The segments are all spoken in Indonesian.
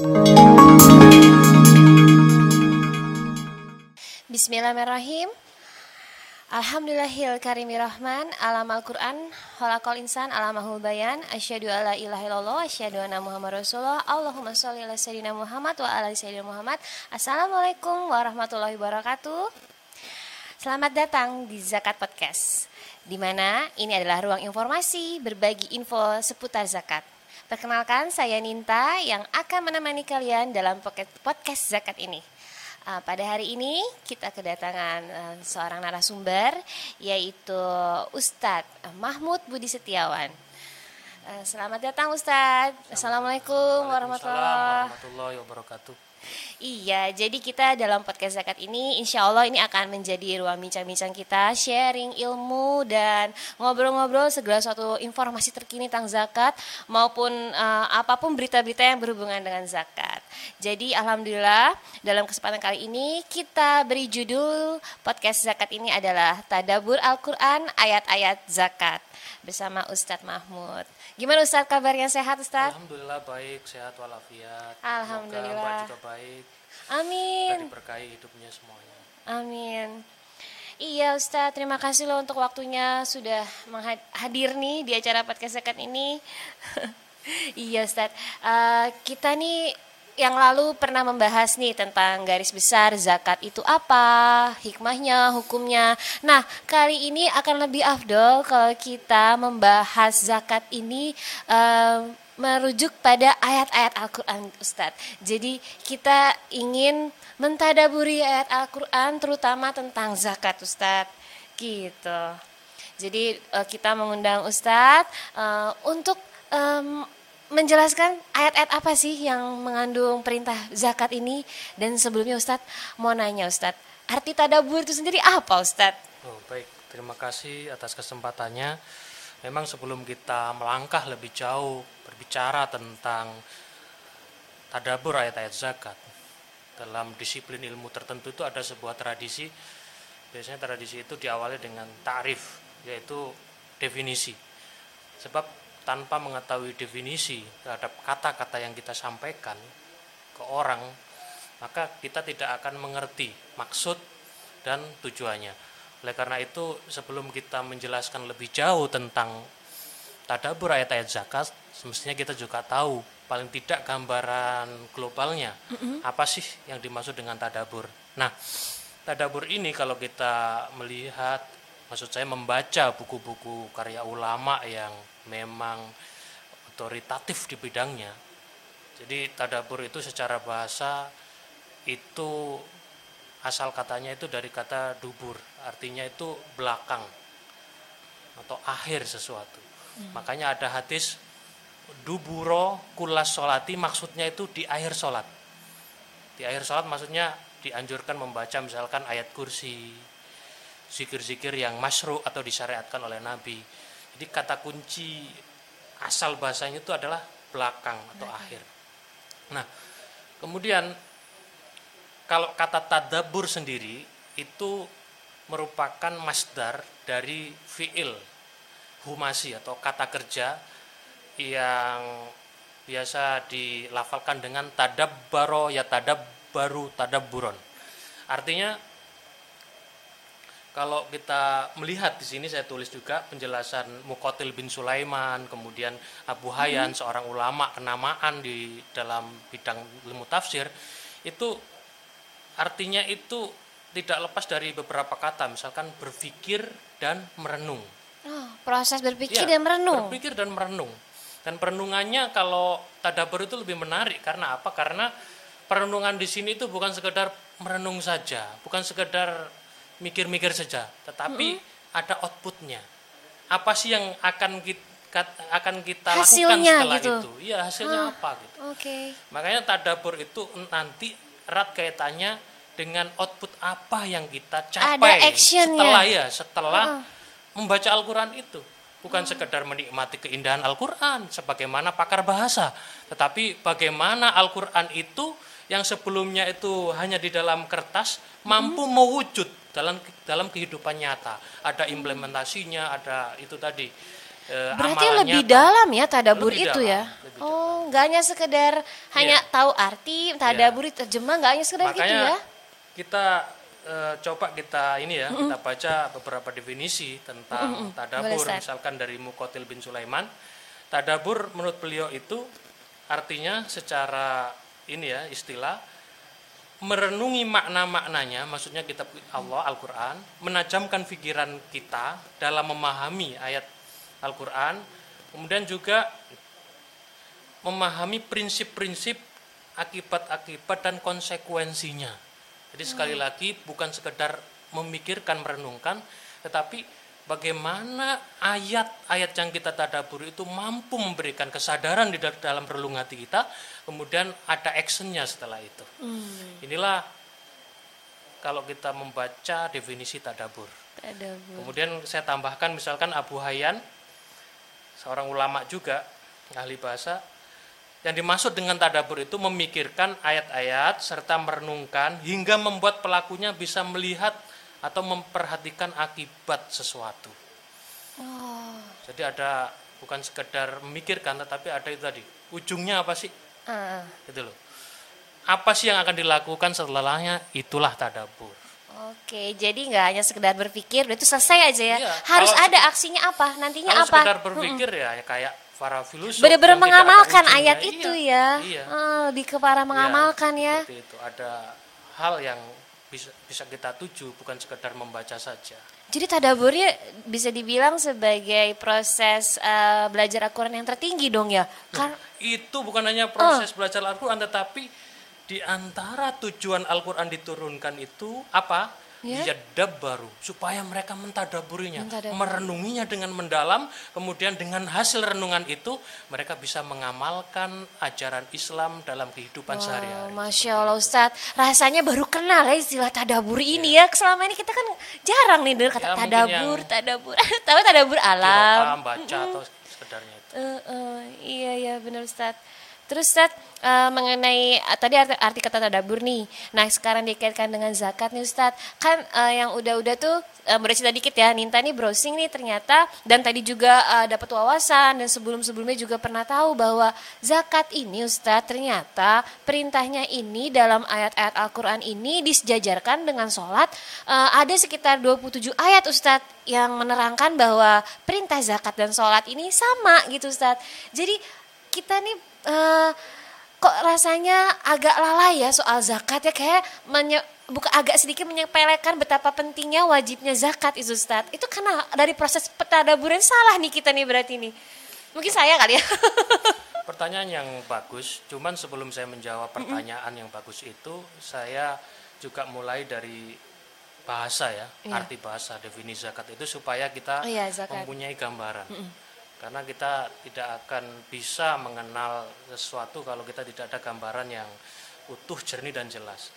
Bismillahirrahmanirrahim. Alhamdulillahil karimi rahman alam al-Quran Holakol insan alamahul bayan Asyadu ala ilaha illallah Asyadu anna muhammad rasulullah. Allahumma sholli ala sayyidina Muhammad Wa ala sayyidina Muhammad. Assalamualaikum warahmatullahi wabarakatuh. Selamat datang di Zakat Podcast di mana ini adalah ruang informasi berbagi info seputar zakat Perkenalkan saya Ninta yang akan menemani kalian dalam podcast zakat ini Uh, pada hari ini kita kedatangan uh, seorang narasumber yaitu Ustadz Mahmud Budi Setiawan. Uh, selamat datang Ustadz. Assalamualaikum warahmatullahi wabarakatuh. Iya, jadi kita dalam podcast zakat ini insya Allah ini akan menjadi ruang bincang-bincang kita, sharing ilmu dan ngobrol-ngobrol segala suatu informasi terkini tentang zakat maupun uh, apa pun berita-berita yang berhubungan dengan zakat. Jadi alhamdulillah dalam kesempatan kali ini kita beri judul podcast zakat ini adalah Tadabur Al-Qur'an ayat-ayat zakat bersama Ustadz Mahmud. Gimana Ustadz kabarnya sehat Ustadz? Alhamdulillah baik, sehat walafiat. Alhamdulillah. Semoga juga baik. Amin. Dan diberkahi hidupnya semuanya. Amin. Iya Ustadz, terima kasih loh untuk waktunya sudah hadir nih di acara podcast zakat ini. iya Ustadz, uh, kita nih yang lalu pernah membahas nih tentang garis besar zakat itu apa, hikmahnya, hukumnya. Nah, kali ini akan lebih afdol kalau kita membahas zakat ini uh, merujuk pada ayat-ayat Al-Quran Ustadz. Jadi kita ingin mentadaburi ayat Al-Quran terutama tentang zakat Ustadz. Gitu. Jadi uh, kita mengundang Ustadz uh, untuk um, menjelaskan ayat-ayat apa sih yang mengandung perintah zakat ini dan sebelumnya Ustadz mau nanya Ustadz arti tadabur itu sendiri apa Ustadz? Oh baik terima kasih atas kesempatannya. Memang sebelum kita melangkah lebih jauh berbicara tentang tadabur ayat-ayat zakat dalam disiplin ilmu tertentu itu ada sebuah tradisi biasanya tradisi itu diawali dengan tarif yaitu definisi sebab tanpa mengetahui definisi terhadap kata-kata yang kita sampaikan ke orang, maka kita tidak akan mengerti maksud dan tujuannya. Oleh karena itu, sebelum kita menjelaskan lebih jauh tentang tadabur ayat-ayat zakat, semestinya kita juga tahu paling tidak gambaran globalnya mm-hmm. apa sih yang dimaksud dengan tadabur. Nah, tadabur ini kalau kita melihat, maksud saya membaca buku-buku karya ulama yang memang otoritatif di bidangnya. Jadi tadabur itu secara bahasa itu asal katanya itu dari kata dubur, artinya itu belakang atau akhir sesuatu. Hmm. Makanya ada hadis duburo kulas solati maksudnya itu di akhir sholat. Di akhir sholat maksudnya dianjurkan membaca misalkan ayat kursi, zikir-zikir yang masru atau disyariatkan oleh Nabi jadi kata kunci asal bahasanya itu adalah belakang atau akhir. Nah, kemudian kalau kata tadabur sendiri itu merupakan masdar dari fiil humasi atau kata kerja yang biasa dilafalkan dengan tadabbaro ya tadabbaru tadabburon. Artinya kalau kita melihat di sini saya tulis juga penjelasan Mukotil bin Sulaiman, kemudian Abu Hayyan, hmm. seorang ulama kenamaan di dalam bidang ilmu tafsir, itu artinya itu tidak lepas dari beberapa kata, misalkan berpikir dan merenung. Oh, proses berpikir ya, dan merenung. Berpikir dan merenung. Dan perenungannya kalau tadabur itu lebih menarik karena apa? Karena perenungan di sini itu bukan sekedar merenung saja, bukan sekedar mikir-mikir saja, tetapi mm -hmm. ada outputnya. Apa sih yang akan kita akan kita hasilnya lakukan setelah gitu. itu? Iya, hasilnya ah, apa gitu. Oke. Okay. Makanya tadabur itu nanti erat kaitannya dengan output apa yang kita capai ada setelah ya, setelah uh. membaca Al-Qur'an itu. Bukan uh. sekedar menikmati keindahan Al-Qur'an sebagaimana pakar bahasa, tetapi bagaimana Al-Qur'an itu yang sebelumnya itu hanya di dalam kertas mampu hmm. mewujud dalam dalam kehidupan nyata. Ada implementasinya, ada itu tadi eh, Berarti lebih apa. dalam ya tadabur Lebih itu dalam, ya. lebih Oh, nggak hanya sekedar hanya tahu arti tadabur itu terjemah nggak hanya sekedar gitu Makanya ya. kita eh, coba kita ini ya, kita baca beberapa definisi tentang tadabur Boleh, misalkan dari Mukotil bin Sulaiman. Tadabur menurut beliau itu artinya secara ini ya, istilah merenungi makna-maknanya, maksudnya kitab Allah Al-Qur'an, menajamkan pikiran kita dalam memahami ayat Al-Qur'an, kemudian juga memahami prinsip-prinsip akibat-akibat dan konsekuensinya. Jadi sekali lagi bukan sekedar memikirkan merenungkan, tetapi bagaimana ayat-ayat yang kita tadaburi itu mampu memberikan kesadaran di dal- dalam relung hati kita, kemudian ada actionnya setelah itu. Inilah kalau kita membaca definisi tadabur. Tadabur. Kemudian saya tambahkan misalkan Abu Hayyan, seorang ulama juga, ahli bahasa, yang dimaksud dengan tadabur itu memikirkan ayat-ayat serta merenungkan hingga membuat pelakunya bisa melihat atau memperhatikan akibat sesuatu. Oh, Jadi ada bukan sekedar memikirkan tetapi ada itu tadi. Ujungnya apa sih? ah. Gitu loh. Apa sih yang akan dilakukan setelahnya? Itulah tadabur. Oke, jadi nggak hanya sekedar berpikir, itu selesai aja ya. Iya, Harus kalau- ada aksinya apa? Nantinya Kalau apa? sekedar berpikir ya kayak para filosof Benar-benar mengamalkan ayat Iya, itu ya. Iya. Ah, lebih ke para mengamalkan ya. Seperti itu ada hal yang bisa bisa kita tuju bukan sekedar membaca saja. Jadi tadaburnya bisa dibilang sebagai proses eh, belajar Al-Quran yang tertinggi dong ya. Kar- Itu bukan hanya proses belajar Al-Qur'an tetapi di antara tujuan Al-Qur'an diturunkan itu apa? Ya. baru supaya mereka mentadaburinya, Mentadabur. merenunginya dengan mendalam, kemudian dengan hasil renungan itu mereka bisa mengamalkan ajaran Islam dalam kehidupan Wow, sehari-hari. Masya Allah Ustadz, rasanya baru kenal ya istilah tadabur ini ya. Selama ini kita kan jarang nih dengar kata Ya, tadabur, tadabur. Tahu tadabur alam. Baca atau sekedarnya itu. Eh, eh, iya iya benar Ustadz. Terus Ustadz eh, mengenai eh, tadi arti, arti kata tadabur nih. Nah sekarang dikaitkan dengan zakat nih Ustadz. Kan eh, yang udah-udah tuh eh, boleh cerita dikit ya. Ninta nih browsing nih ternyata dan tadi juga eh, dapat wawasan dan sebelum-sebelumnya juga pernah tahu bahwa zakat ini Ustadz ternyata perintahnya ini dalam ayat-ayat Al-Quran ini disejajarkan dengan sholat. Eh, ada sekitar 27 ayat Ustadz yang menerangkan bahwa perintah zakat dan sholat ini sama gitu Ustadz. Jadi kita nih eh, kok rasanya agak lalai ya soal zakat ya kayak menye, buka agak sedikit menyepelekan betapa pentingnya wajibnya zakat itu Ustadz. Itu karena dari proses petadaburan salah nih kita nih berarti nih. Mungkin saya kali ya. Pertanyaan yang bagus, cuman sebelum saya menjawab pertanyaan yang bagus itu, saya juga mulai dari bahasa ya, Iya. arti bahasa, definisi zakat itu supaya kita Oh iya, zakat. mempunyai gambaran. Karena kita tidak akan bisa mengenal sesuatu kalau kita tidak ada gambaran yang utuh, jernih dan jelas.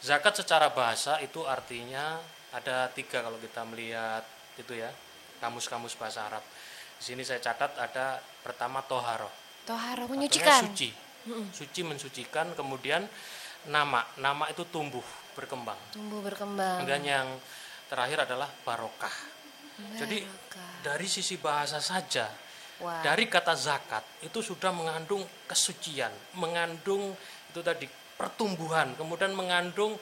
Zakat secara bahasa itu artinya ada tiga kalau kita melihat itu ya, kamus-kamus bahasa Arab. Di sini saya catat ada pertama toharoh. Tohara Artinya menyucikan. suci suci mensucikan kemudian nama nama itu tumbuh berkembang Tumbuh berkembang. kemudian yang terakhir adalah barokah jadi dari sisi bahasa saja Wah. dari kata zakat itu sudah mengandung kesucian mengandung itu tadi pertumbuhan kemudian mengandung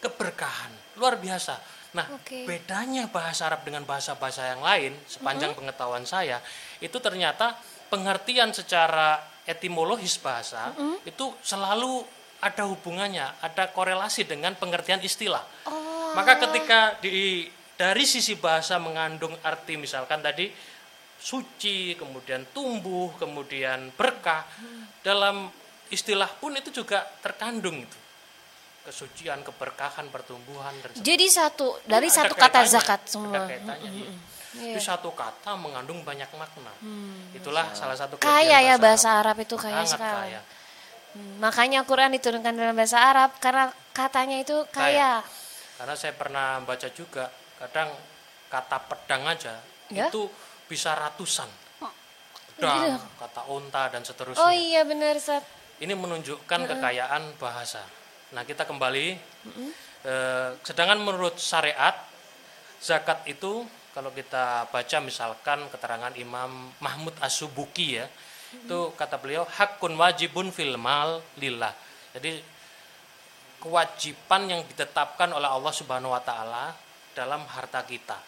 keberkahan luar biasa nah Oke. bedanya bahasa Arab dengan bahasa-bahasa yang lain sepanjang pengetahuan saya itu ternyata pengertian secara etimologis bahasa itu selalu ada hubungannya ada korelasi dengan pengertian istilah Oh. maka ketika di dari sisi bahasa mengandung arti misalkan tadi suci, kemudian tumbuh, kemudian berkah. Dalam istilah pun itu juga terkandung itu. Kesucian, keberkahan, pertumbuhan dan sebagainya. Jadi satu dari Ada satu kata kaitannya, zakat ada semua. kaitannya, iya. Iya. Itu satu kata mengandung banyak makna. Itulah salah satu Kaya ya bahasa Arab itu kaya Sangat sekali. kaya. Hmm, Makanya Quran diturunkan dalam bahasa Arab karena katanya itu kaya. Karena saya pernah baca juga, kadang kata pedang aja Ya? itu bisa ratusan. Gitu. Pedang, kata onta dan seterusnya. Oh iya benar Ustaz. Ini menunjukkan kekayaan bahasa. Nah kita kembali. Eh, sedangkan menurut syariat zakat itu kalau kita baca misalkan keterangan Imam Mahmud As-Subuki ya, itu kata beliau hakun wajibun fil mal lillah. Jadi kewajiban yang ditetapkan oleh Allah Subhanahu wa taala dalam harta kita.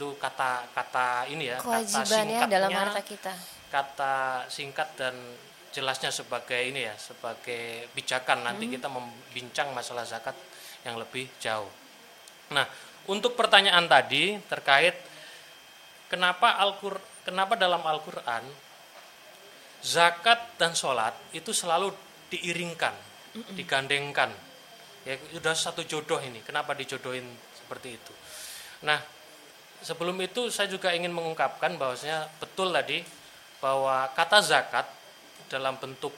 Itu kata-kata ini ya, kata Kewajibannya singkatnya, dalam harta kita. kata singkat dan jelasnya sebagai ini ya, sebagai bijakan nanti Hmm. kita membincang masalah zakat yang lebih jauh. Nah, untuk pertanyaan tadi terkait kenapa Al-Qur kenapa dalam Al-Qur'an zakat dan sholat itu selalu diiringkan, digandengkan. Ya sudah satu jodoh ini. Kenapa dijodohin seperti itu? Nah, sebelum itu saya juga ingin mengungkapkan bahwasanya betul tadi bahwa kata zakat dalam bentuk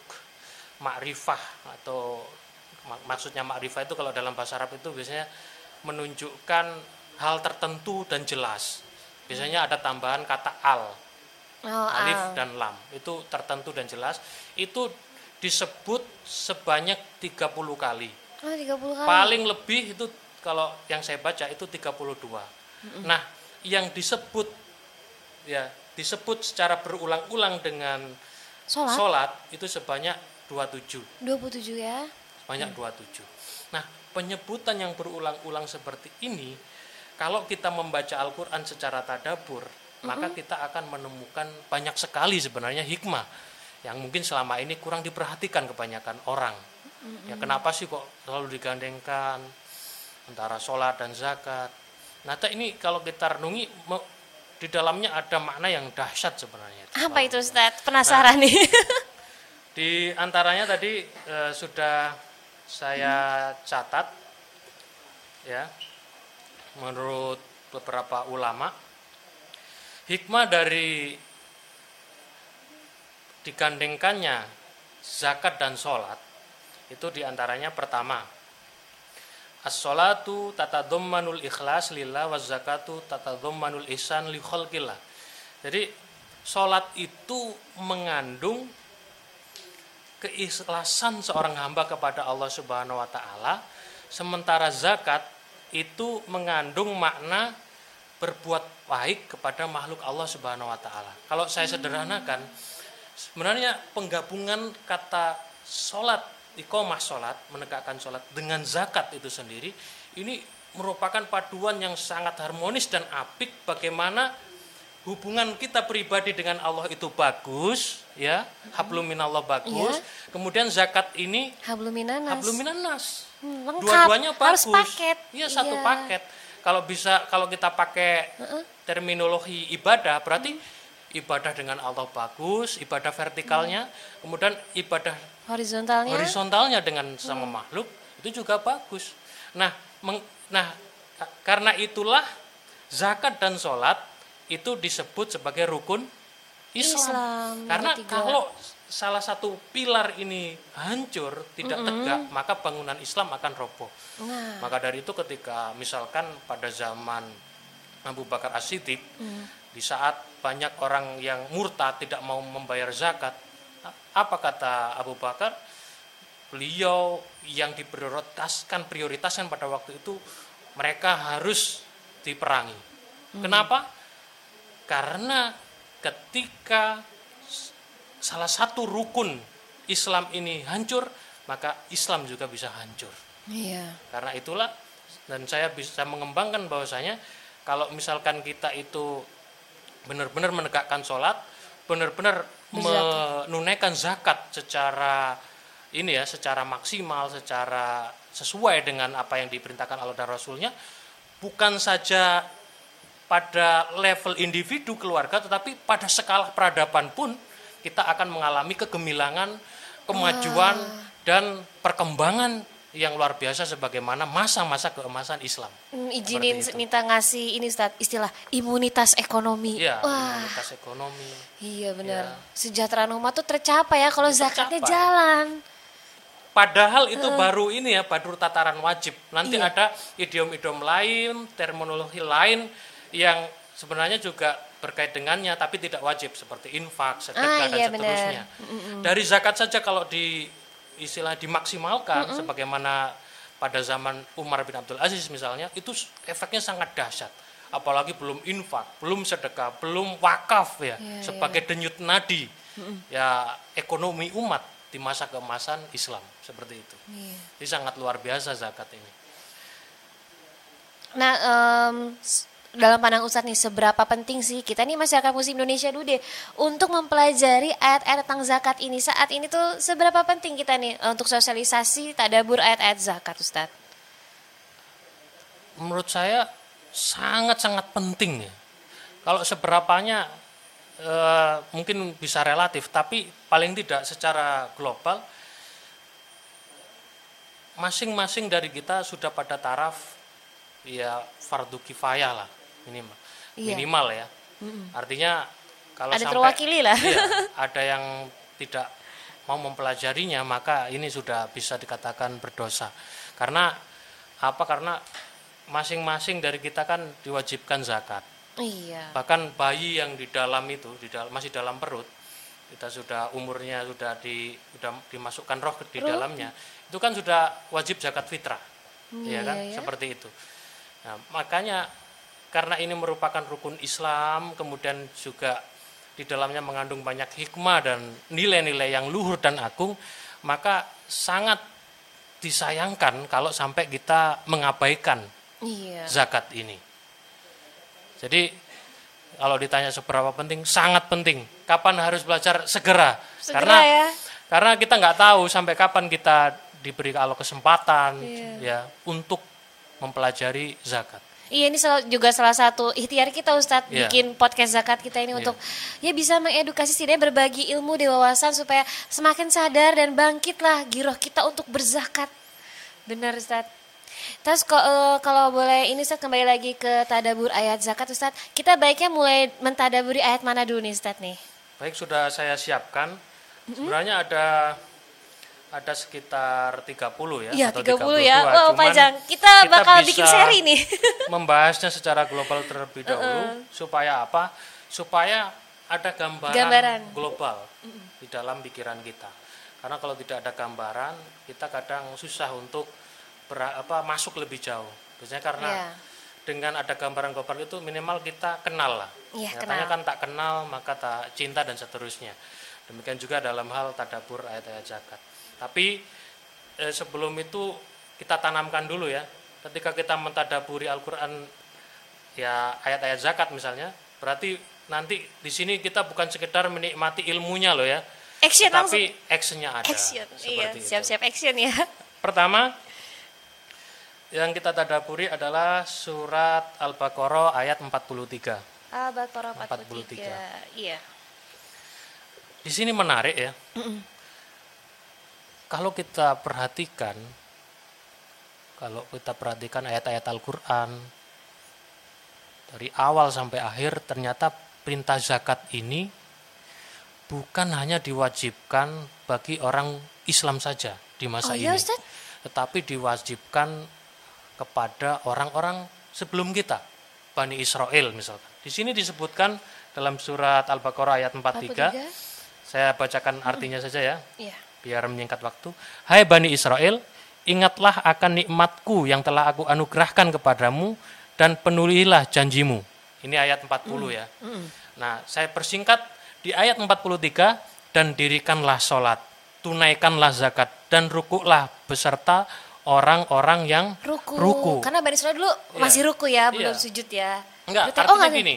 makrifah atau mak- maksudnya makrifah itu kalau dalam bahasa Arab itu biasanya menunjukkan hal tertentu dan jelas. Biasanya ada tambahan kata al Oh, alif al. dan lam itu tertentu dan jelas itu disebut sebanyak 30 kali Oh, 30 kali. paling lebih itu kalau yang saya baca itu 32 nah yang disebut ya disebut secara berulang-ulang dengan Sholat? sholat itu sebanyak 27 27 ya. sebanyak 27 nah penyebutan yang berulang-ulang seperti ini kalau kita membaca Al-Quran secara tadabur maka kita akan menemukan banyak sekali sebenarnya hikmah yang mungkin selama ini kurang diperhatikan kebanyakan orang. Ya kenapa sih kok selalu digandengkan antara sholat dan zakat nah tak ini kalau kita renungi di dalamnya ada makna yang dahsyat sebenarnya Apa itu Ustaz? Penasaran nih. di antaranya tadi eh, sudah saya catat ya menurut beberapa ulama hikmah dari digandengkannya zakat dan sholat itu di antaranya pertama as-sholatu tatadhammanul ikhlas lillah wa zakatu tatadhammanul ihsan li khalqillah jadi sholat itu mengandung keikhlasan seorang hamba kepada Allah Subhanahu wa taala sementara zakat itu mengandung makna berbuat baik kepada makhluk Allah Subhanahu wa taala. Kalau saya sederhanakan sebenarnya penggabungan kata sholat iqomah sholat menegakkan sholat dengan zakat itu sendiri ini merupakan paduan yang sangat harmonis dan apik bagaimana hubungan kita pribadi dengan Allah itu bagus ya. Hablum minallah bagus. Kemudian zakat ini Hablum minanas. hablum minannas Hmm, dua-duanya bagus. Harus paket. iya satu Iya. paket. Kalau bisa kalau kita pakai terminologi ibadah berarti ibadah dengan Allah bagus ibadah vertikalnya kemudian ibadah Horizontalnya. horizontalnya dengan sama makhluk itu juga bagus. Nah, meng- nah ka- karena itulah zakat dan sholat itu disebut sebagai rukun Islam. Islam, Karena tiga. kalau salah satu pilar ini hancur, tidak tegak, maka bangunan Islam akan roboh. Nah, Maka dari itu ketika misalkan pada zaman Abu Bakar As-Siddiq di saat banyak orang yang murtad tidak mau membayar zakat, apa kata Abu Bakar? Beliau yang diprioritaskan prioritaskan pada waktu itu mereka harus diperangi. Kenapa? Karena ketika salah satu rukun Islam ini hancur, maka Islam juga bisa hancur. iya. Karena itulah dan saya bisa mengembangkan bahwasanya kalau misalkan kita itu benar-benar menegakkan sholat, benar-benar menunaikan zakat secara ini ya, secara maksimal, secara sesuai dengan apa yang diperintahkan Allah dan Rasulnya, bukan saja pada level individu keluarga, tetapi pada skala peradaban pun kita akan mengalami kegemilangan, kemajuan dan perkembangan yang luar biasa sebagaimana masa-masa keemasan Islam. Hmm, izinin minta ngasih ini Ustaz, istilah imunitas ekonomi. Iya, Wah, imunitas ekonomi. iya benar. Iya. Sejahteraan umat tuh tercapai ya kalau zakatnya jalan. Padahal itu baru ini ya, baru tataran wajib. Nanti Iya. ada idiom-idiom lain, terminologi lain yang sebenarnya juga berkait dengannya tapi tidak wajib seperti infak, Ah, sedekah dan iya, benar. seterusnya. Dari zakat saja kalau di istilah dimaksimalkan sebagaimana pada zaman Umar bin Abdul Aziz misalnya itu efeknya sangat dahsyat. apalagi belum infak, belum sedekah, belum wakaf ya, Iya, sebagai denyut nadi ya ekonomi umat di masa keemasan Islam seperti itu. Iya. Ini sangat luar biasa zakat ini. Nah, s- dalam pandang Ustadz nih, seberapa penting sih kita nih masyarakat muslim Indonesia dulu deh untuk mempelajari ayat-ayat tentang zakat ini saat ini tuh seberapa penting kita nih eh, untuk sosialisasi tadabur ayat-ayat zakat Ustadz? Menurut saya sangat-sangat penting ya. Kalau seberapanya eh, mungkin bisa relatif, tapi paling tidak secara global masing-masing dari kita sudah pada taraf ya fardu kifayah lah minimal Iya. minimal ya artinya kalau Ada sampai terwakili lah. iya, ada yang tidak mau mempelajarinya maka ini sudah bisa dikatakan berdosa karena apa karena masing-masing dari kita kan diwajibkan zakat Iya. bahkan bayi yang di dalam itu di dal- masih dalam perut kita sudah umurnya sudah di sudah dimasukkan roh di Roh. dalamnya itu kan sudah wajib zakat fitrah Hmm, ya kan iya ya. seperti itu nah makanya karena ini merupakan rukun Islam kemudian juga di dalamnya mengandung banyak hikmah dan nilai-nilai yang luhur dan agung maka sangat disayangkan kalau sampai kita mengabaikan Iya. zakat ini. Jadi kalau ditanya seberapa penting, sangat penting. Kapan harus belajar segera? Segera karena ya. karena kita nggak tahu sampai kapan kita diberi kalau kesempatan Iya. ya untuk mempelajari zakat. Iya ini salah- juga salah satu ikhtiar kita Ustadz Iya. bikin podcast zakat kita ini Iya. untuk ya bisa mengedukasi setidaknya berbagi ilmu di wawasan supaya semakin sadar dan bangkitlah giroh kita untuk berzakat. Benar Ustadz. Terus ko- eh, kalau boleh ini Ustadz kembali lagi ke tadabur ayat zakat Ustadz. Kita baiknya mulai mentadaburi ayat mana dulu nih Ustadz nih? Baik sudah saya siapkan. Sebenarnya ada ada sekitar 30 ya Iya atau 30 ya. 32. Wow Cuman panjang. Kita, bakal bikin seri nih. membahasnya secara global terlebih dahulu supaya apa? Supaya ada gambaran, Gambaran. global di dalam pikiran kita. Karena kalau tidak ada gambaran, kita kadang susah untuk ber- apa masuk lebih jauh. Biasanya karena Iya. dengan ada gambaran global itu minimal kita kenal lah. Iya, Nyatanya kenal. kan tak kenal maka tak cinta dan seterusnya. Demikian juga dalam hal tadabur ayat-ayat zakat. Tapi eh, sebelum itu kita tanamkan dulu ya. Ketika kita mentadaburi Al-Qur'an ya ayat-ayat zakat misalnya, berarti nanti di sini kita bukan sekedar menikmati ilmunya loh ya. Action tapi actionnya ada. Action. Iya, siap-siap action ya. Pertama yang kita tadaburi adalah surat Al-Baqarah ayat 43. Al-Baqarah 43. 43. Iya. Di sini menarik ya. Kalau kita perhatikan, kalau kita perhatikan ayat-ayat Al-Quran dari awal sampai akhir, ternyata perintah zakat ini bukan hanya diwajibkan bagi orang Islam saja di masa Oh iya ini, Ustaz? tetapi diwajibkan kepada orang-orang sebelum kita, Bani Israel misalkan. Di sini disebutkan dalam surat Al-Baqarah ayat 43, 43. saya bacakan artinya saja ya, Iya. Biar menyingkat waktu. Hai Bani Israel, ingatlah akan nikmatku yang telah aku anugerahkan kepadamu dan penuhilah janjimu. Ini ayat 40 ya. Nah, saya persingkat di ayat 43 dan dirikanlah sholat, tunaikanlah zakat dan rukuklah beserta orang-orang yang Ruku. ruku. Karena Bani Israel dulu Iya. masih ruku ya, Iya. belum sujud ya. Enggak, Berarti- artinya enggak, gini.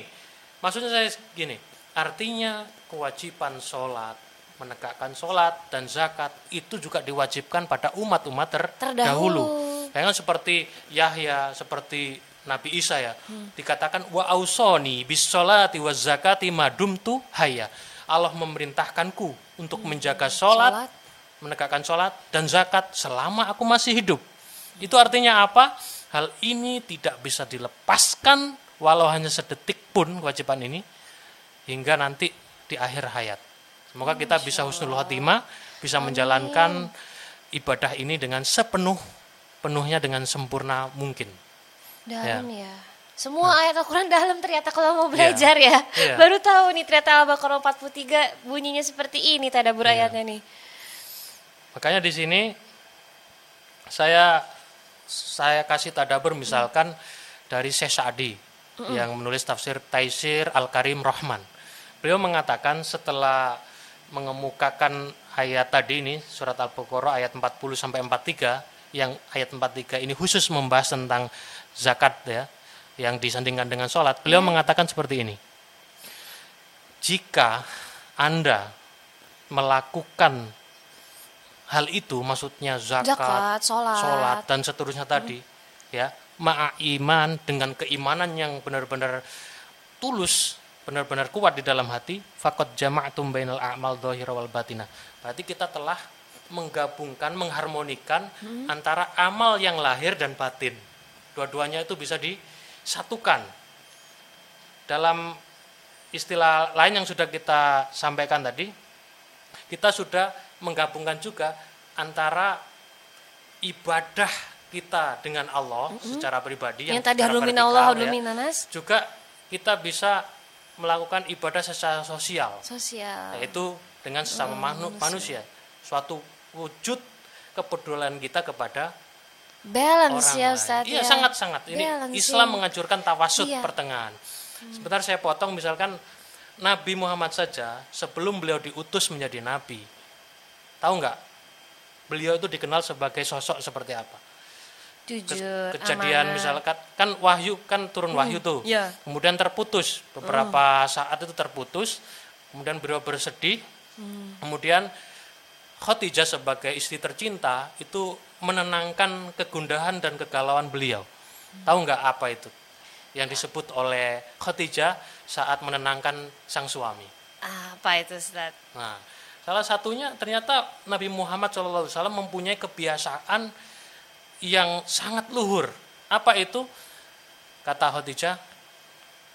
Maksudnya saya gini, artinya kewajiban sholat, menegakkan sholat dan zakat itu juga diwajibkan pada umat-umat ter- Terdahulu. Jangan seperti Yahya, seperti Nabi Isa ya, Hmm. dikatakan wa ausoni bis sholati wa zakati madumtu hayya. Allah memerintahkanku untuk menjaga sholat, Hmm. Sholat. menegakkan sholat dan zakat selama aku masih hidup. Itu artinya apa? Hal ini tidak bisa dilepaskan walau hanya sedetik pun kewajiban ini hingga nanti di akhir hayat. Semoga kita bisa husnul khotimah, bisa menjalankan ibadah ini dengan sepenuh penuhnya dengan sempurna mungkin. Dalam ya. Semua ayat Al-Quran dalam ternyata kalau mau belajar ya. Nah. Iya. Baru tahu nih ternyata Al-Baqarah 43 bunyinya seperti ini tadabur Iya. ayatnya nih. Makanya di sini saya saya kasih tadabur misalkan dari Syekh Sa'di. yang menulis tafsir Taisir Al-Karim Rahman. Beliau mengatakan setelah mengemukakan ayat tadi ini surat Al-Baqarah ayat 40 sampai 43 yang ayat 43 ini khusus membahas tentang zakat ya yang disandingkan dengan sholat. Beliau mengatakan seperti ini. Jika Anda melakukan hal itu maksudnya zakat, Zakat, sholat. sholat dan seterusnya tadi ya ma'aiman dengan keimanan yang benar-benar tulus benar-benar kuat di dalam hati fakot jama'atum bainal a'mal dhahira wal batina. Berarti kita telah menggabungkan mengharmonikan antara amal yang lahir dan batin. Dua-duanya itu bisa disatukan. Dalam istilah lain yang sudah kita sampaikan tadi kita sudah menggabungkan juga antara ibadah kita dengan Allah secara pribadi Yang tadi secara halumin vertikal, Allah, ya, juga kita bisa melakukan ibadah secara sosial Sosial. yaitu dengan sesama manu- manusia suatu wujud kepedulian kita kepada Balance orang ya lain. Ustaz Iya ya. sangat sangat. Ini Balance, Islam ya. menganjurkan tawasud Iya. pertengahan. Sebentar saya potong misalkan Nabi Muhammad saja sebelum beliau diutus menjadi nabi, tahu nggak? Beliau itu dikenal sebagai sosok seperti apa? Jujur, kejadian amanah. misalkan kan wahyu kan turun wahyu tuh, iya. kemudian terputus beberapa saat itu terputus, kemudian beliau bersedih, kemudian Khadijah sebagai istri tercinta itu menenangkan kegundahan dan kegalauan beliau. Tahu nggak apa itu? Yang disebut oleh Khadijah saat menenangkan sang suami. Apa itu Ustaz? Nah, salah satunya ternyata Nabi Muhammad SAW mempunyai kebiasaan yang sangat luhur. Apa itu? Kata Khadijah,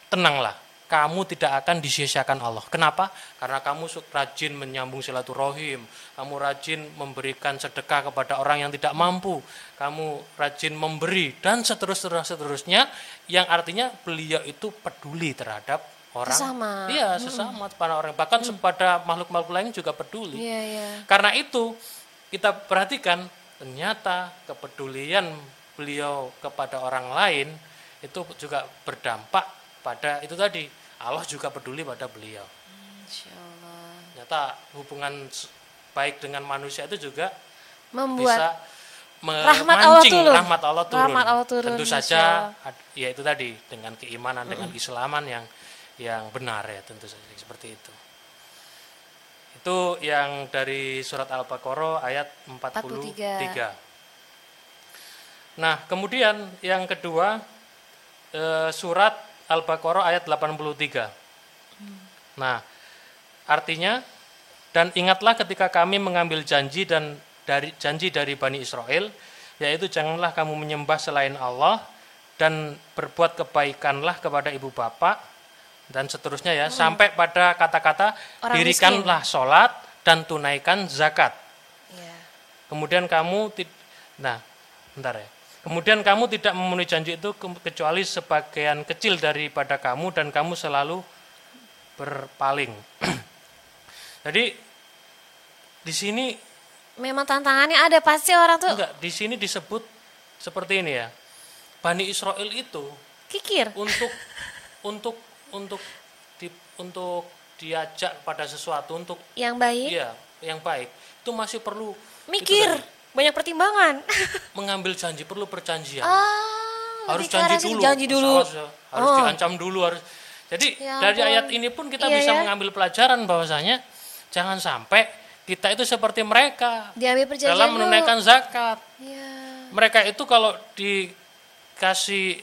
tenanglah, kamu tidak akan disia-siakan Allah. Kenapa? Karena kamu rajin menyambung silaturahim, kamu rajin memberikan sedekah kepada orang yang tidak mampu, kamu rajin memberi dan seterusnya seterusnya yang artinya beliau itu peduli terhadap orang. Sesama. Iya, sesama pada orang bahkan kepada makhluk-makhluk lain juga peduli. Iya, iya. Karena itu kita perhatikan ternyata kepedulian beliau kepada orang lain itu juga berdampak pada itu tadi Allah juga peduli pada beliau. Insya Allah. Ternyata hubungan baik dengan manusia itu juga Membuat bisa Rahmat Allah turun. rahmat Allah turun. Rahmat Allah turun, Tentu saja ya itu tadi dengan keimanan dengan keislaman yang yang benar ya tentu saja seperti itu. Itu yang dari surat Al-Baqarah ayat 43. Nah, kemudian yang kedua eh, surat Al-Baqarah ayat 83. Nah, artinya dan ingatlah ketika kami mengambil janji dan dari janji dari Bani Israel yaitu janganlah kamu menyembah selain Allah dan berbuat kebaikanlah kepada ibu bapak dan seterusnya ya sampai pada kata-kata dirikanlah sholat dan tunaikan zakat. Iya. kemudian kamu nah bentar ya. Kemudian kamu tidak memenuhi janji itu ke- kecuali sebagian kecil daripada kamu dan kamu selalu berpaling. Jadi di sini Memang tantangannya ada pasti orang tuh. Enggak di sini disebut seperti ini ya. Bani Israel itu kikir. untuk untuk untuk di, untuk diajak pada sesuatu untuk Yang baik, iya yang baik itu masih perlu mikir, tadi, banyak pertimbangan. mengambil janji perlu perjanjian ah, harus janji dulu Janji dulu. harus, harus Oh. diancam dulu harus jadi Ya dari ayat ini pun kita Iya bisa ya. mengambil pelajaran bahwasanya jangan sampai kita itu seperti mereka Diambil dalam dulu. menunaikan zakat Iya. mereka itu kalau dikasih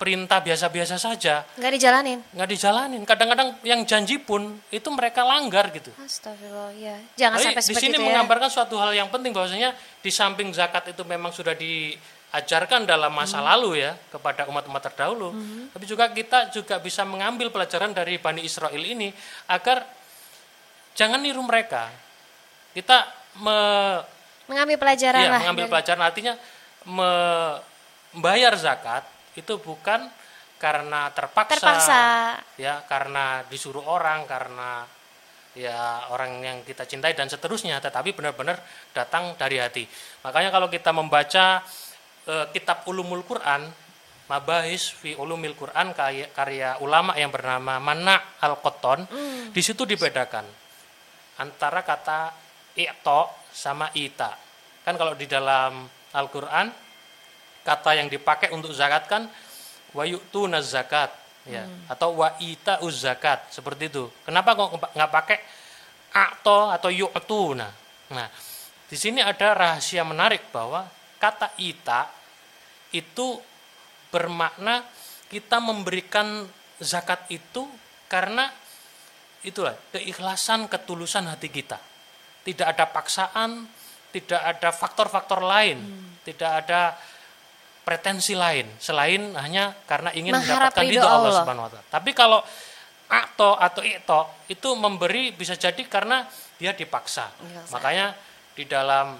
perintah biasa-biasa saja Nggak dijalanin. nggak dijalanin kadang-kadang yang janji pun itu mereka langgar gitu Astagfirullah, ya. Jangan Tapi sampai di seperti sini ya. menggambarkan suatu hal yang penting bahwasanya di samping zakat itu memang sudah diajarkan dalam masa Hmm. lalu ya kepada umat-umat terdahulu, tapi juga kita juga bisa mengambil pelajaran dari Bani Israel ini agar jangan niru mereka. Kita me- Mengambil pelajaran lah. mengambil dari- pelajaran artinya me- membayar zakat itu bukan karena terpaksa, Terpaksa. ya karena disuruh orang karena ya orang yang kita cintai dan seterusnya tetapi benar-benar datang dari hati makanya kalau kita membaca eh, kitab ulumul Quran Mabahis fi ulumil Quran karya, karya ulama yang bernama Mana Al-Qotton. Di situ dibedakan antara kata i'to sama ita. Kan kalau di dalam Al-Qur'an kata yang dipakai untuk zakat kan wa yu'tuna zakat ya atau wa ita zakat seperti itu. Kenapa kok nggak pakai atau atau yu'tuna? Nah, di sini ada rahasia menarik bahwa kata ita itu bermakna kita memberikan zakat itu karena itulah keikhlasan ketulusan hati kita tidak ada paksaan tidak ada faktor-faktor lain tidak ada pretensi lain selain hanya karena ingin Mengharap mendapatkan ridho Allah Allah. Subhanahu wa taala. Tapi kalau atau atau ito itu memberi bisa jadi karena dia dipaksa. Ustaz. Makanya di dalam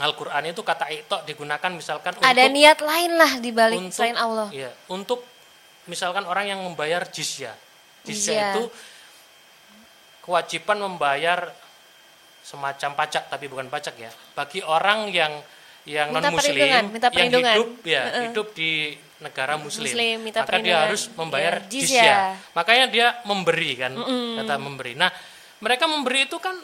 Al-Qur'an itu kata ito digunakan misalkan Ada untuk niat lain lah di balik untuk selain Allah. Iya, untuk misalkan orang yang membayar jizya. Jizya Jizya. itu kewajiban membayar semacam pajak tapi bukan pajak ya. Bagi orang yang yang Minta non muslim minta yang hidup ya, hidup di negara muslim. Muslim, minta Maka dia harus membayar Iya, jizya. jizya. Makanya dia memberi kan, kata memberi. Nah, mereka memberi itu kan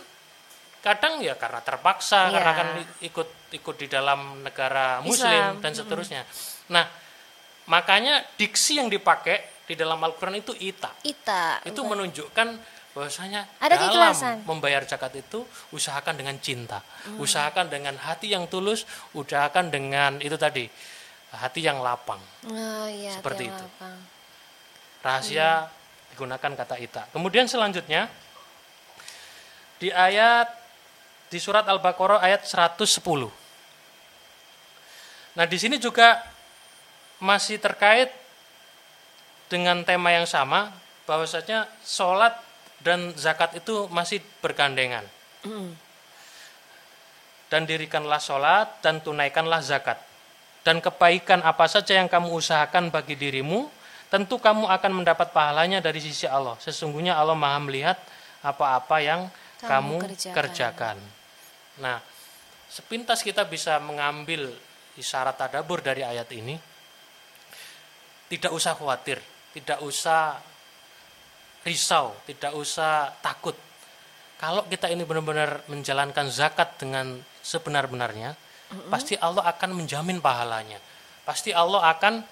kadang ya karena terpaksa Iya. karena kan ikut ikut di dalam negara muslim Islam. dan seterusnya. Nah, makanya diksi yang dipakai di dalam Al-Qur'an itu ita. Ita. Itu menunjukkan bahwasanya Ada dalam keikhlasan. membayar zakat itu usahakan dengan cinta, Hmm. usahakan dengan hati yang tulus, usahakan dengan itu tadi hati yang lapang. Oh, iya, Seperti itu. lapang. Rahasia digunakan kata ita. Kemudian selanjutnya di ayat di surat Al-Baqarah ayat 110. Nah, di sini juga masih terkait dengan tema yang sama bahwasanya sholat dan zakat itu masih bergandengan. Dan dirikanlah sholat dan tunaikanlah zakat. Dan kebaikan apa saja yang kamu usahakan bagi dirimu, tentu kamu akan mendapat pahalanya dari sisi Allah. Sesungguhnya Allah maha melihat apa-apa yang Kamu kamu, kerjakan. kerjakan. Nah, sepintas kita bisa mengambil isyarat tadabur dari ayat ini. Tidak usah khawatir, tidak usah risau, tidak usah takut. Kalau kita ini benar-benar menjalankan zakat dengan sebenar-benarnya, pasti Allah akan menjamin pahalanya. Pasti Allah akan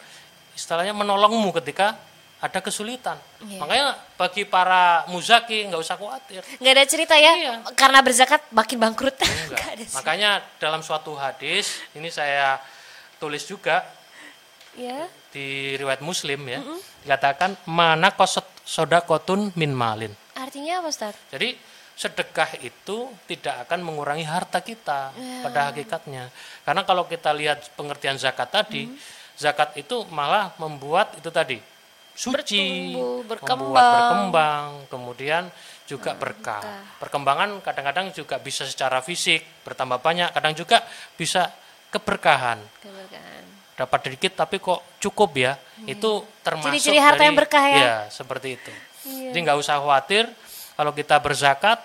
istilahnya menolongmu ketika ada kesulitan. Iya. Makanya bagi para muzaki nggak usah khawatir. Nggak ada cerita ya, Iya. karena berzakat makin bangkrut. Makanya dalam suatu hadis ini saya tulis juga Ya. di riwayat Muslim ya, dikatakan mana kosot sodakotun min malin. Artinya apa, Ustaz? Jadi sedekah itu tidak akan mengurangi harta kita Ya. pada hakikatnya. Karena kalau kita lihat pengertian zakat tadi, Hmm. zakat itu malah membuat itu tadi suci, Bertumbuh, membuat berkembang. berkembang, kemudian juga berkah. Perkembangan kadang-kadang juga bisa secara fisik bertambah banyak, kadang juga bisa keberkahan. Keberkahan. Dapat sedikit tapi kok cukup ya. Itu termasuk. Ciri-ciri harta dari- yang berkah ya? Iya, seperti itu. Iya. Jadi nggak usah khawatir kalau kita berzakat,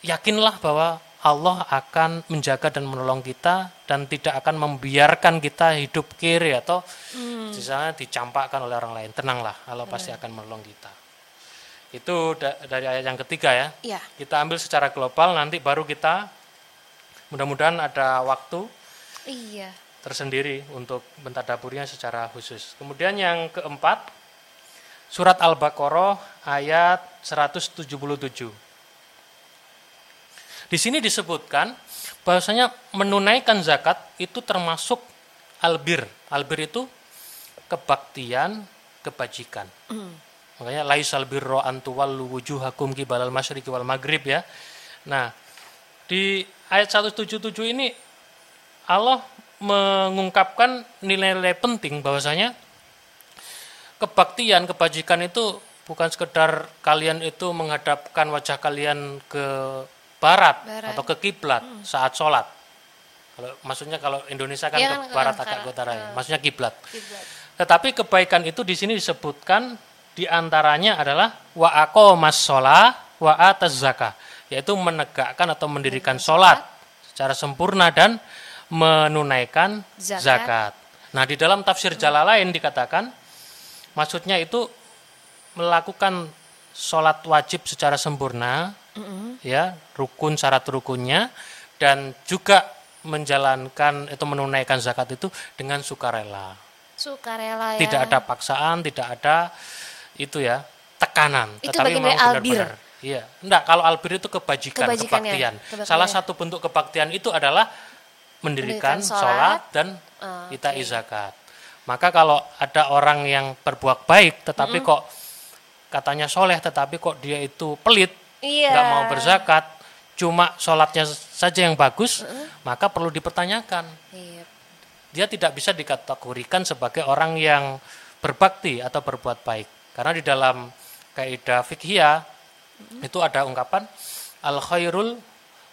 yakinlah bahwa Allah akan menjaga dan menolong kita dan tidak akan membiarkan kita hidup kiri atau Hmm. misalnya dicampakkan oleh orang lain. Tenanglah, Allah pasti akan menolong kita. Itu da- dari ayat yang ketiga ya. Iya. Kita ambil secara global nanti baru kita mudah-mudahan ada waktu Iya. Tersendiri untuk mentadaburnya secara khusus. Kemudian yang keempat, surat Al-Baqarah ayat 177. Di sini disebutkan bahwasanya menunaikan zakat itu termasuk albir. Albir itu kebaktian, kebajikan. Makanya laisal birro antuwallu wujuhakum kibalal masyriqi wal maghrib ya. Nah, di ayat 177 ini Allah mengungkapkan nilai-nilai penting bahwasanya kebaktian, kebajikan itu bukan sekedar kalian itu menghadapkan wajah kalian ke barat, Barat. atau ke kiblat saat sholat. Kalau maksudnya kalau Indonesia kan Iya ke barat agak ke utara ya. Maksudnya kiblat. Kiblat. Tetapi kebaikan itu di sini disebutkan di antaranya adalah wa aqomas sholah wa ataz zakah, yaitu menegakkan atau mendirikan sholat secara sempurna dan menunaikan Zakat. zakat. Nah, di dalam tafsir Jalalain dikatakan maksudnya itu melakukan sholat wajib secara sempurna, ya rukun syarat rukunnya, dan juga menjalankan atau menunaikan zakat itu dengan sukarela. Sukarela ya. Tidak ada paksaan, tidak ada itu ya tekanan, Itu tetapi memang albir. benar-benar. Iya, enggak kalau albir itu kebajikan, Kebajikannya, kebaktian. kebaktian. Salah satu bentuk kebaktian itu adalah mendirikan Mendirikan sholat, sholat, dan Ah, kita zakat. Maka kalau ada orang yang berbuat baik, tetapi kok katanya soleh, tetapi kok dia itu pelit, nggak mau berzakat, cuma sholatnya saja yang bagus, maka perlu dipertanyakan. Iya. Dia tidak bisa dikategorikan sebagai orang yang berbakti atau berbuat baik. Karena di dalam kaidah fikhiyah itu ada ungkapan al khairul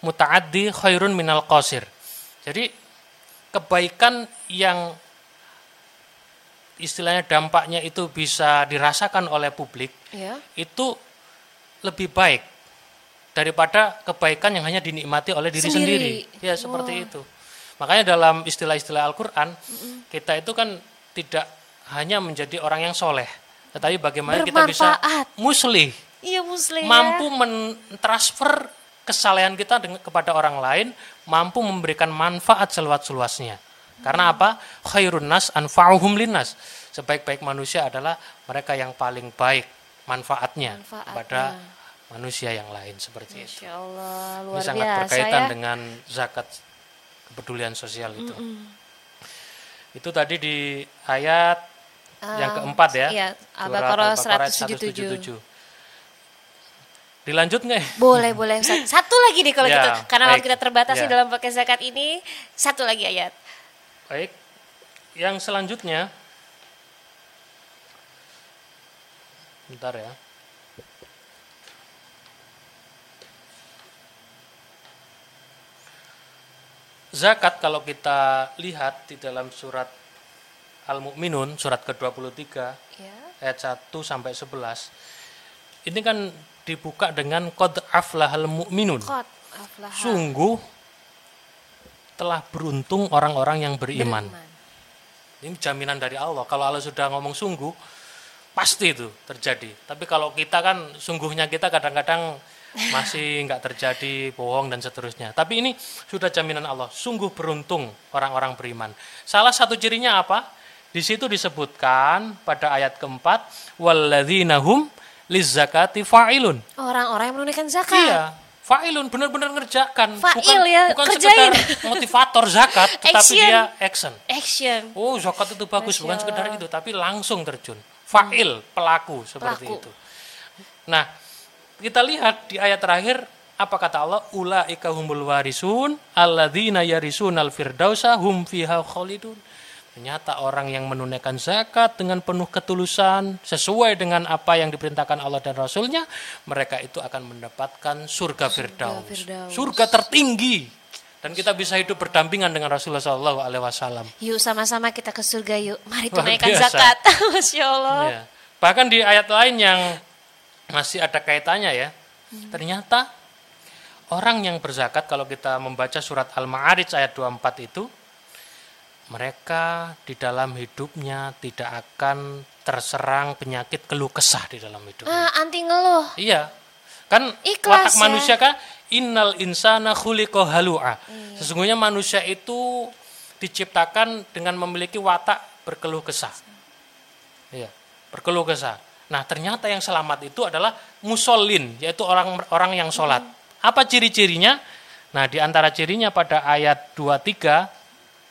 mutaaddi khairun minal qasir. Jadi kebaikan yang istilahnya dampaknya itu bisa dirasakan oleh publik Iya. itu lebih baik daripada kebaikan yang hanya dinikmati oleh diri Sendiri. sendiri. Ya, seperti itu. Makanya dalam istilah-istilah Al-Qur'an, kita itu kan tidak hanya menjadi orang yang soleh, tetapi bagaimana kita bisa muslih, Iya muslim. mampu mentransfer kesalehan kita dengan, kepada orang lain, mampu memberikan manfaat seluas-luasnya. Karena apa? Khairun nas anfa'uhum linnas. Sebaik-baik manusia adalah mereka yang paling baik manfaatnya, Manfaatnya. kepada manusia yang lain seperti itu. Masya Allah, Ini luar sangat biasa berkaitan ya. dengan zakat kepedulian sosial itu. Itu tadi di ayat yang Ah, keempat ya. Iya, Al-Baqarah Al-Baqarah 177. Dilanjut nggak? ya? Boleh, boleh. Ustaz. Satu lagi nih kalau Ya, gitu. Karena waktu kita terbatas Ya. dalam pakai zakat ini. Satu lagi ayat. Baik. Yang selanjutnya Bentar ya. Zakat kalau kita lihat di dalam surat Al-Mu'minun surat ke-23 Ya. ayat 1 sampai 11. Ini kan dibuka dengan qad aflahal mu'minun. Qad aflaha. Sungguh telah beruntung orang-orang yang beriman. Beriman. Ini jaminan dari Allah. Kalau Allah sudah ngomong sungguh, pasti itu terjadi. Tapi kalau kita kan sungguhnya kita kadang-kadang masih nggak terjadi, bohong dan seterusnya. Tapi ini sudah jaminan Allah. Sungguh beruntung orang-orang beriman. Salah satu cirinya apa? Di situ disebutkan pada ayat keempat, waladzinahum lizzakati fa'ilun. Orang-orang yang menunaikan zakat. Iya, fa'ilun benar-benar ngerjakan. Fa'il bukan, ya, bukan kerjain. sekedar motivator zakat, tetapi Action. dia action. Action. Oh, zakat itu bagus, Masya bukan sekedar itu, tapi langsung terjun. Fa'il, pelaku seperti Pelaku. itu. Nah, kita lihat di ayat terakhir apa kata Allah? Ulaika humul warisun alladzina yarisunal firdausa hum fiha khalidun. Ternyata orang yang menunaikan zakat dengan penuh ketulusan sesuai dengan apa yang diperintahkan Allah dan Rasulnya, mereka itu akan mendapatkan surga, firdaus. firdaus. Surga tertinggi. Dan kita bisa hidup berdampingan dengan Rasulullah Shallallahu Alaihi Wasallam. Yuk sama-sama kita ke surga yuk. Mari tunaikan zakat. Masya Allah. Ya. Bahkan di ayat lain yang masih ada kaitannya ya. Ternyata orang yang berzakat kalau kita membaca surat Al-Ma'arij ayat 24 itu mereka di dalam hidupnya tidak akan terserang penyakit keluh kesah di dalam hidupnya. Ah, anti ngeluh. Iya. Kan Ikhlas watak ya. manusia kan innal insana khuliqa halu'a. Iya. Sesungguhnya manusia itu diciptakan dengan memiliki watak berkeluh kesah. Iya, berkeluh kesah. Nah, ternyata yang selamat itu adalah musallin, yaitu orang orang yang sholat. Apa ciri-cirinya? Nah, di antara cirinya pada ayat 23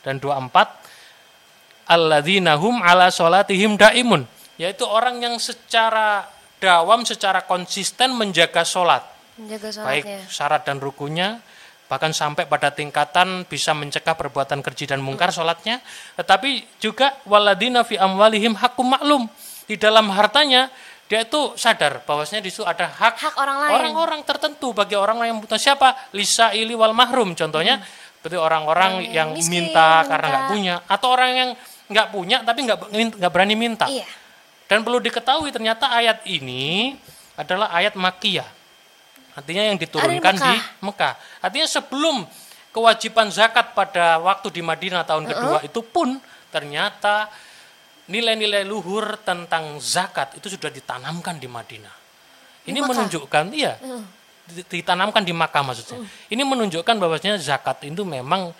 dan 24 alladzina hum ala sholatihim daimun. Yaitu orang yang secara dawam secara konsisten menjaga sholat. Menjaga baik sholatnya. syarat dan rukunya bahkan sampai pada tingkatan bisa mencegah perbuatan keji dan mungkar sholatnya. Tetapi juga waladina fi amwalihim hakum maklum di dalam hartanya dia itu sadar bahwasanya di situ ada hak, Hak orang lain. orang-orang tertentu bagi orang yang butuh siapa? Lisa ili wal mahrum contohnya seperti orang-orang Orang yang yang miskin, minta karena nggak punya atau orang yang nggak punya tapi nggak nggak berani minta Iya. dan perlu diketahui ternyata ayat ini adalah ayat makiyah. Artinya yang diturunkan Ada di Mekah. Artinya sebelum kewajiban zakat pada waktu di Madinah tahun kedua itu pun ternyata nilai-nilai luhur tentang zakat itu sudah ditanamkan di Madinah. Ini Makkah? menunjukkan iya di- ditanamkan di Makkah maksudnya. Ini menunjukkan bahwasanya zakat itu memang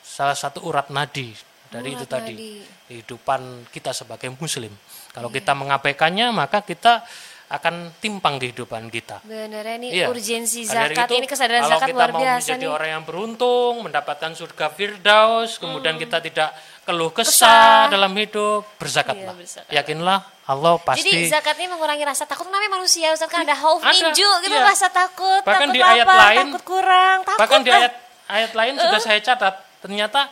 salah satu urat nadi dari itu Urat tadi nadi. kehidupan kita sebagai muslim. Kalau kita mengabaikannya maka kita akan timpang kehidupan kita. Bener ini Iya. urgensi zakat itu, ini kesadaran kalau zakat kita luar mau biasa menjadi nih. orang yang beruntung, mendapatkan surga firdaus, kemudian kita tidak keluh kesah, Kesah. dalam hidup, berzakatlah. Iya, berzakat. Yakinlah Allah pasti Jadi zakat ini mengurangi rasa takut namanya manusia Ustaz kan ada khauf Ada, minju gitu iya. rasa takut, Bahkan takut di ayat apa, lain- takut kurang, takut Bahkan di ayat ayat lain sudah saya catat, ternyata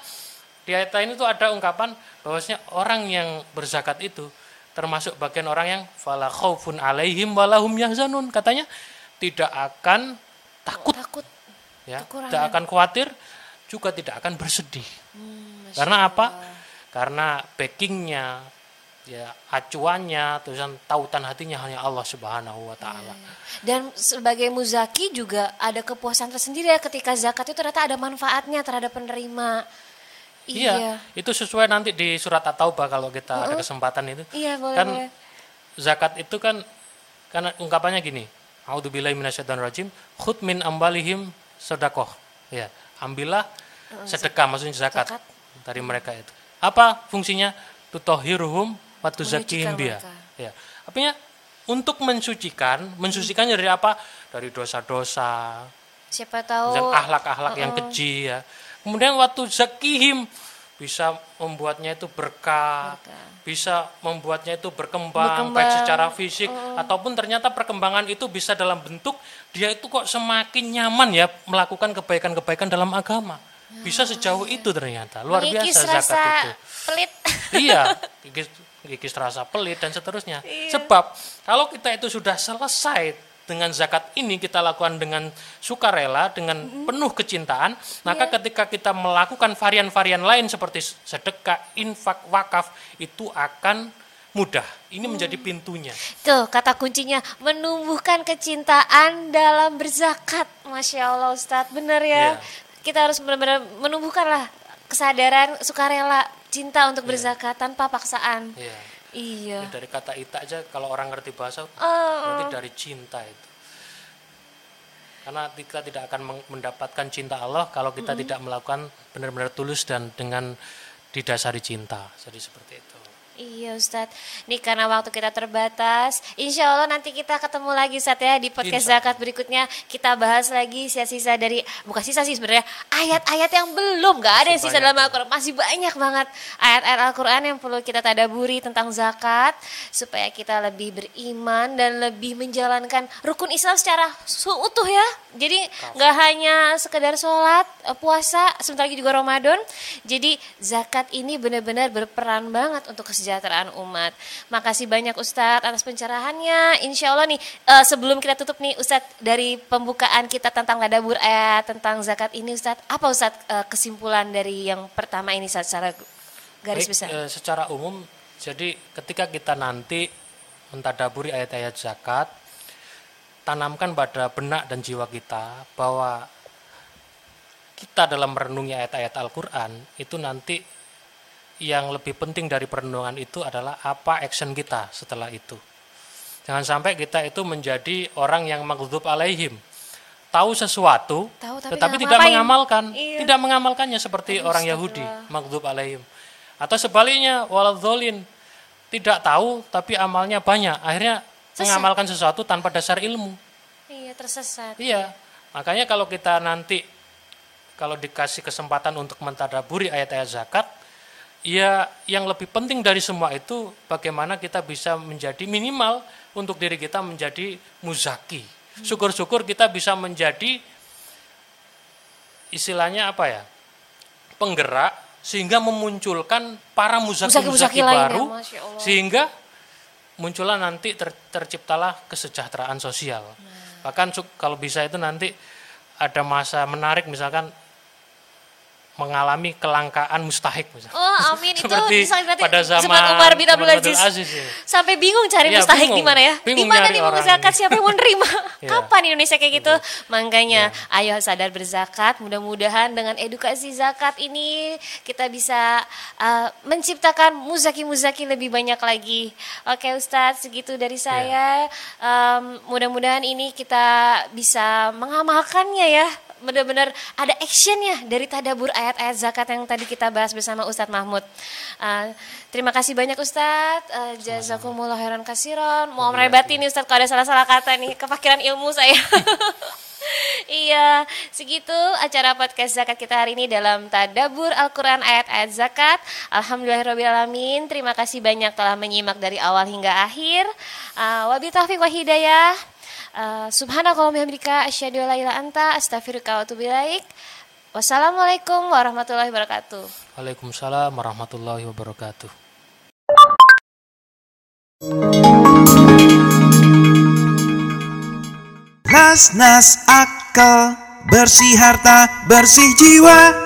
di ayat lain itu ada ungkapan bahwasanya orang yang berzakat itu termasuk bagian orang yang fala khaufun alaihim walahum yahzanun katanya tidak akan takut takut. ya, kekurangan. tidak akan khawatir juga tidak akan bersedih. Hmm, Masya Karena apa? Karena backingnya, ya acuannya, tulisan tautan hatinya hanya Allah Subhanahu wa taala. Dan sebagai muzaki juga ada kepuasan tersendiri ya ketika zakat itu ternyata ada manfaatnya terhadap penerima. Iya. itu sesuai nanti di surat At-Taubah kalau kita ada kesempatan itu. Iya, boleh, kan boleh. zakat itu kan karena ungkapannya gini, A'udzubillahi minasyaitonirrajim, khud min ambalihim sedekah. Ya, ambillah sedekah maksudnya zakat, zakat. Dari mereka itu. Apa fungsinya? Tutohiruhum wa tuzakkihim Menyucikan biha. mereka. Ya. Artinya untuk mensucikan, mensucikannya dari apa? Dari dosa-dosa, Siapa tahu dan ahlak-ahlak yang keji ya. Kemudian waktu zakihim bisa membuatnya itu berkah, Berkah. bisa membuatnya itu berkembang, Berkembang. baik secara fisik ataupun ternyata perkembangan itu bisa dalam bentuk dia itu kok semakin nyaman ya melakukan kebaikan-kebaikan dalam agama. Bisa sejauh itu ternyata. Luar mengikis biasa zakat rasa itu pelit. iya gigis, gigis rasa pelit dan seterusnya Iya. sebab kalau kita itu sudah selesai dengan zakat ini kita lakukan dengan sukarela dengan penuh kecintaan maka Iya. ketika kita melakukan varian-varian lain seperti sedekah infak wakaf itu akan mudah ini menjadi pintunya Tuh kata kuncinya menumbuhkan kecintaan dalam berzakat. Masya Allah Ustadz, bener ya. Iya. Kita harus benar-benar menumbuhkan lah kesadaran sukarela cinta untuk berzakat tanpa paksaan. Iya. Iya. Ya, dari kata ita aja kalau orang ngerti bahasa Oh, berarti dari cinta itu karena kita tidak akan mendapatkan cinta Allah kalau kita tidak melakukan benar-benar tulus dan dengan didasari cinta jadi seperti itu Iya Ustadz, nih karena waktu kita terbatas, insya Allah nanti kita ketemu lagi Ustadz ya di podcast Insya zakat berikutnya. Kita bahas lagi sisa-sisa dari, bukan sisa sih sebenarnya, ayat-ayat yang belum, gak ada sisa dalam. Al-Quran, masih banyak banget ayat-ayat Al-Quran yang perlu kita tadaburi tentang zakat, supaya kita lebih beriman dan lebih menjalankan rukun Islam secara utuh ya, jadi nggak hanya sekedar sholat, eh, puasa, sebentar lagi juga Ramadan, jadi zakat ini benar-benar berperan banget untuk kesejahteraan umat. Makasih banyak Ustadz atas pencerahannya. Insya Allah nih eh, sebelum kita tutup nih Ustadz dari pembukaan kita tentang tadabur ayat tentang zakat ini Ustadz, apa Ustadz eh, kesimpulan dari yang pertama ini Ustadz, secara garis Baik, besar? eh, secara umum jadi ketika kita nanti mentadaburi ayat-ayat zakat tanamkan pada benak dan jiwa kita bahwa kita dalam merenungi ayat-ayat Al-Quran itu nanti yang lebih penting dari perenungan itu adalah apa action kita setelah itu. Jangan sampai kita itu menjadi orang yang maghdub alaihim. Tahu sesuatu, Tahu tapi tetapi tidak ngapain. mengamalkan. Iya. Tidak mengamalkannya seperti orang Yahudi, maghdub alaihim. Atau sebaliknya, waladhdallin. Tidak tahu tapi amalnya banyak. Akhirnya Sesat. mengamalkan sesuatu tanpa dasar ilmu. Iya tersesat. Iya, makanya kalau kita nanti kalau dikasih kesempatan untuk mentadaburi ayat-ayat zakat, ya yang lebih penting dari semua itu bagaimana kita bisa menjadi minimal untuk diri kita menjadi muzaki. Syukur-syukur kita bisa menjadi istilahnya apa ya? penggerak sehingga memunculkan para Muzaki-muzaki baru Allah. sehingga muncullah nanti ter- terciptalah kesejahteraan sosial. Bahkan su- kalau bisa itu nanti ada masa menarik misalkan mengalami kelangkaan mustahik misalnya. Oh, amin itu berarti pada zaman Umar bin Abdul Aziz. Aziz, ya. Sampai bingung cari Iya, mustahik di mana ya? Di mana nih mau zakat siapa yang mau nerima? Iya. Kapan Indonesia kayak gitu? Makanya ayo sadar berzakat. Mudah-mudahan dengan edukasi zakat ini kita bisa uh, menciptakan muzaki-muzaki lebih banyak lagi. Oke Ustadz, segitu dari Iya. saya. Um, mudah-mudahan ini kita bisa mengamalkannya ya benar-benar ada actionnya dari tadabur ayat-ayat zakat yang tadi kita bahas bersama Ustadz Mahmud. Uh, terima kasih banyak Ustadz. Uh, jazakumullah khairan kasiron. Mau merebati nih Ustadz kalau ada salah-salah kata nih kefakiran ilmu saya. Iya, segitu acara podcast zakat kita hari ini dalam Tadabur Al-Quran ayat-ayat zakat. Alhamdulillahirrahmanirrahim. Terima kasih banyak telah menyimak dari awal hingga akhir. Uh, wabi taufiq wa hidayah. Uh, Subhanakallahumma bihamdika asyhadu an la ilaha anta astaghfiruka wa atubu ilaik. Wassalamualaikum warahmatullahi wabarakatuh. Waalaikumsalam warahmatullahi wabarakatuh. Nas nas akal bersih harta bersih jiwa